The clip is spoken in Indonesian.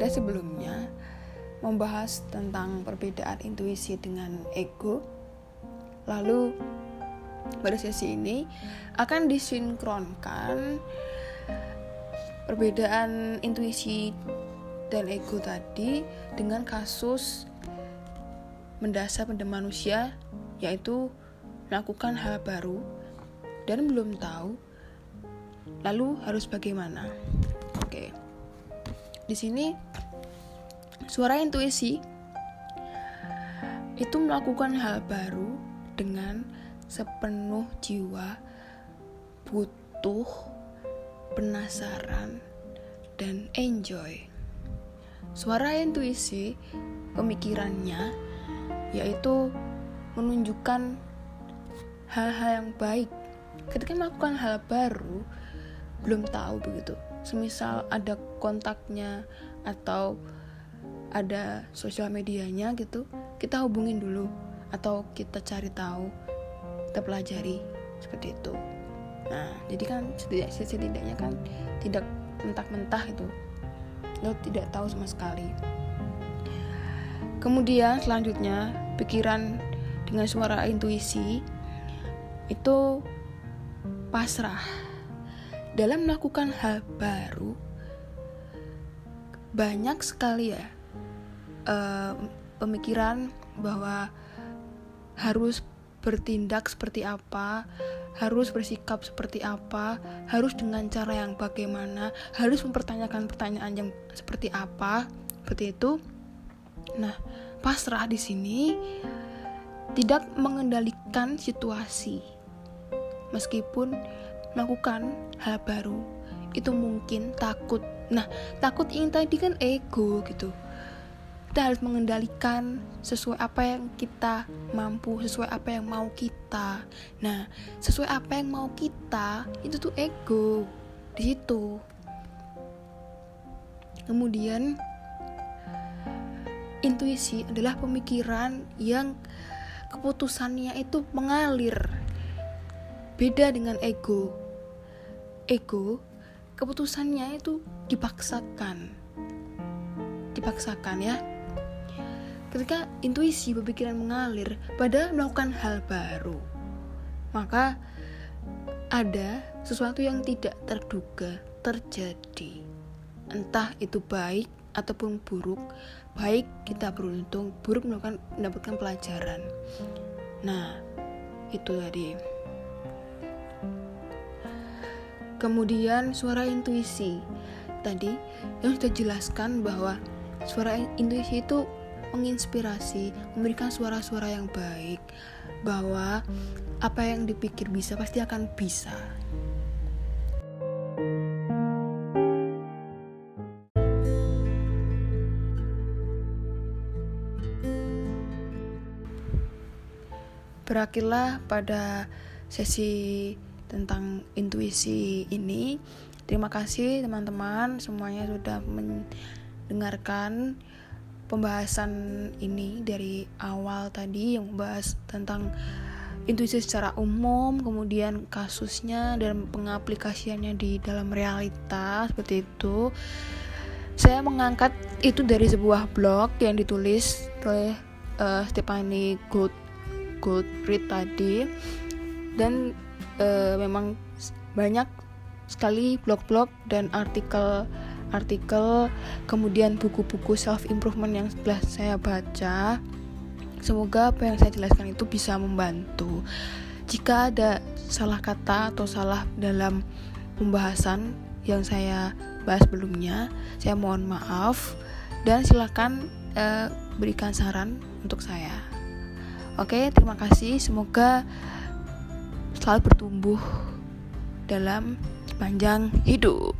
pada sebelumnya membahas tentang perbedaan intuisi dengan ego. Lalu pada sesi ini akan disinkronkan perbedaan intuisi dan ego tadi dengan kasus mendasar pada manusia yaitu melakukan hal baru dan belum tahu lalu harus bagaimana. Oke. Di sini suara intuisi itu melakukan hal baru dengan sepenuh jiwa, butuh, penasaran, dan enjoy. Suara intuisi pemikirannya yaitu menunjukkan hal-hal yang baik. Ketika melakukan hal baru, belum tahu begitu semisal ada kontaknya atau ada sosial medianya gitu kita hubungin dulu atau kita cari tahu kita pelajari seperti itu. Nah jadi kan setidaknya kan tidak mentah-mentah itu lo tidak tahu sama sekali. Kemudian selanjutnya pikiran dengan suara intuisi itu pasrah dalam melakukan hal baru banyak sekali ya uh, pemikiran bahwa harus bertindak seperti apa, harus bersikap seperti apa, harus dengan cara yang bagaimana, harus mempertanyakan pertanyaan yang seperti apa, seperti itu. Nah, pasrah di sini tidak mengendalikan situasi. Meskipun melakukan hal baru itu mungkin takut. Nah takut ini tadi kan ego gitu. Kita harus mengendalikan sesuai apa yang kita mampu sesuai apa yang mau kita. Nah sesuai apa yang mau kita itu tuh ego di situ. Kemudian intuisi adalah pemikiran yang keputusannya itu mengalir beda dengan ego. Ego keputusannya itu dipaksakan. Dipaksakan ya. Ketika intuisi berpikiran mengalir pada melakukan hal baru maka ada sesuatu yang tidak terduga terjadi. Entah itu baik ataupun buruk baik kita beruntung buruk melakukan mendapatkan pelajaran. Nah itu tadi Kemudian suara intuisi. Tadi yang sudah jelaskan bahwa suara intuisi itu menginspirasi, memberikan suara-suara yang baik bahwa apa yang dipikir bisa pasti akan bisa. Berakhirlah pada sesi tentang intuisi ini. Terima kasih teman-teman semuanya sudah mendengarkan pembahasan ini dari awal tadi yang membahas tentang intuisi secara umum, kemudian kasusnya dan pengaplikasiannya di dalam realita seperti itu. Saya mengangkat itu dari sebuah blog yang ditulis oleh uh, Stephanie Good Goodread tadi dan uh, memang banyak sekali blog-blog dan artikel artikel kemudian buku-buku self improvement yang setelah saya baca. Semoga apa yang saya jelaskan itu bisa membantu. Jika ada salah kata atau salah dalam pembahasan yang saya bahas sebelumnya saya mohon maaf dan silakan uh, berikan saran untuk saya. Oke terima kasih. Semoga selalu bertumbuh dalam panjang hidup.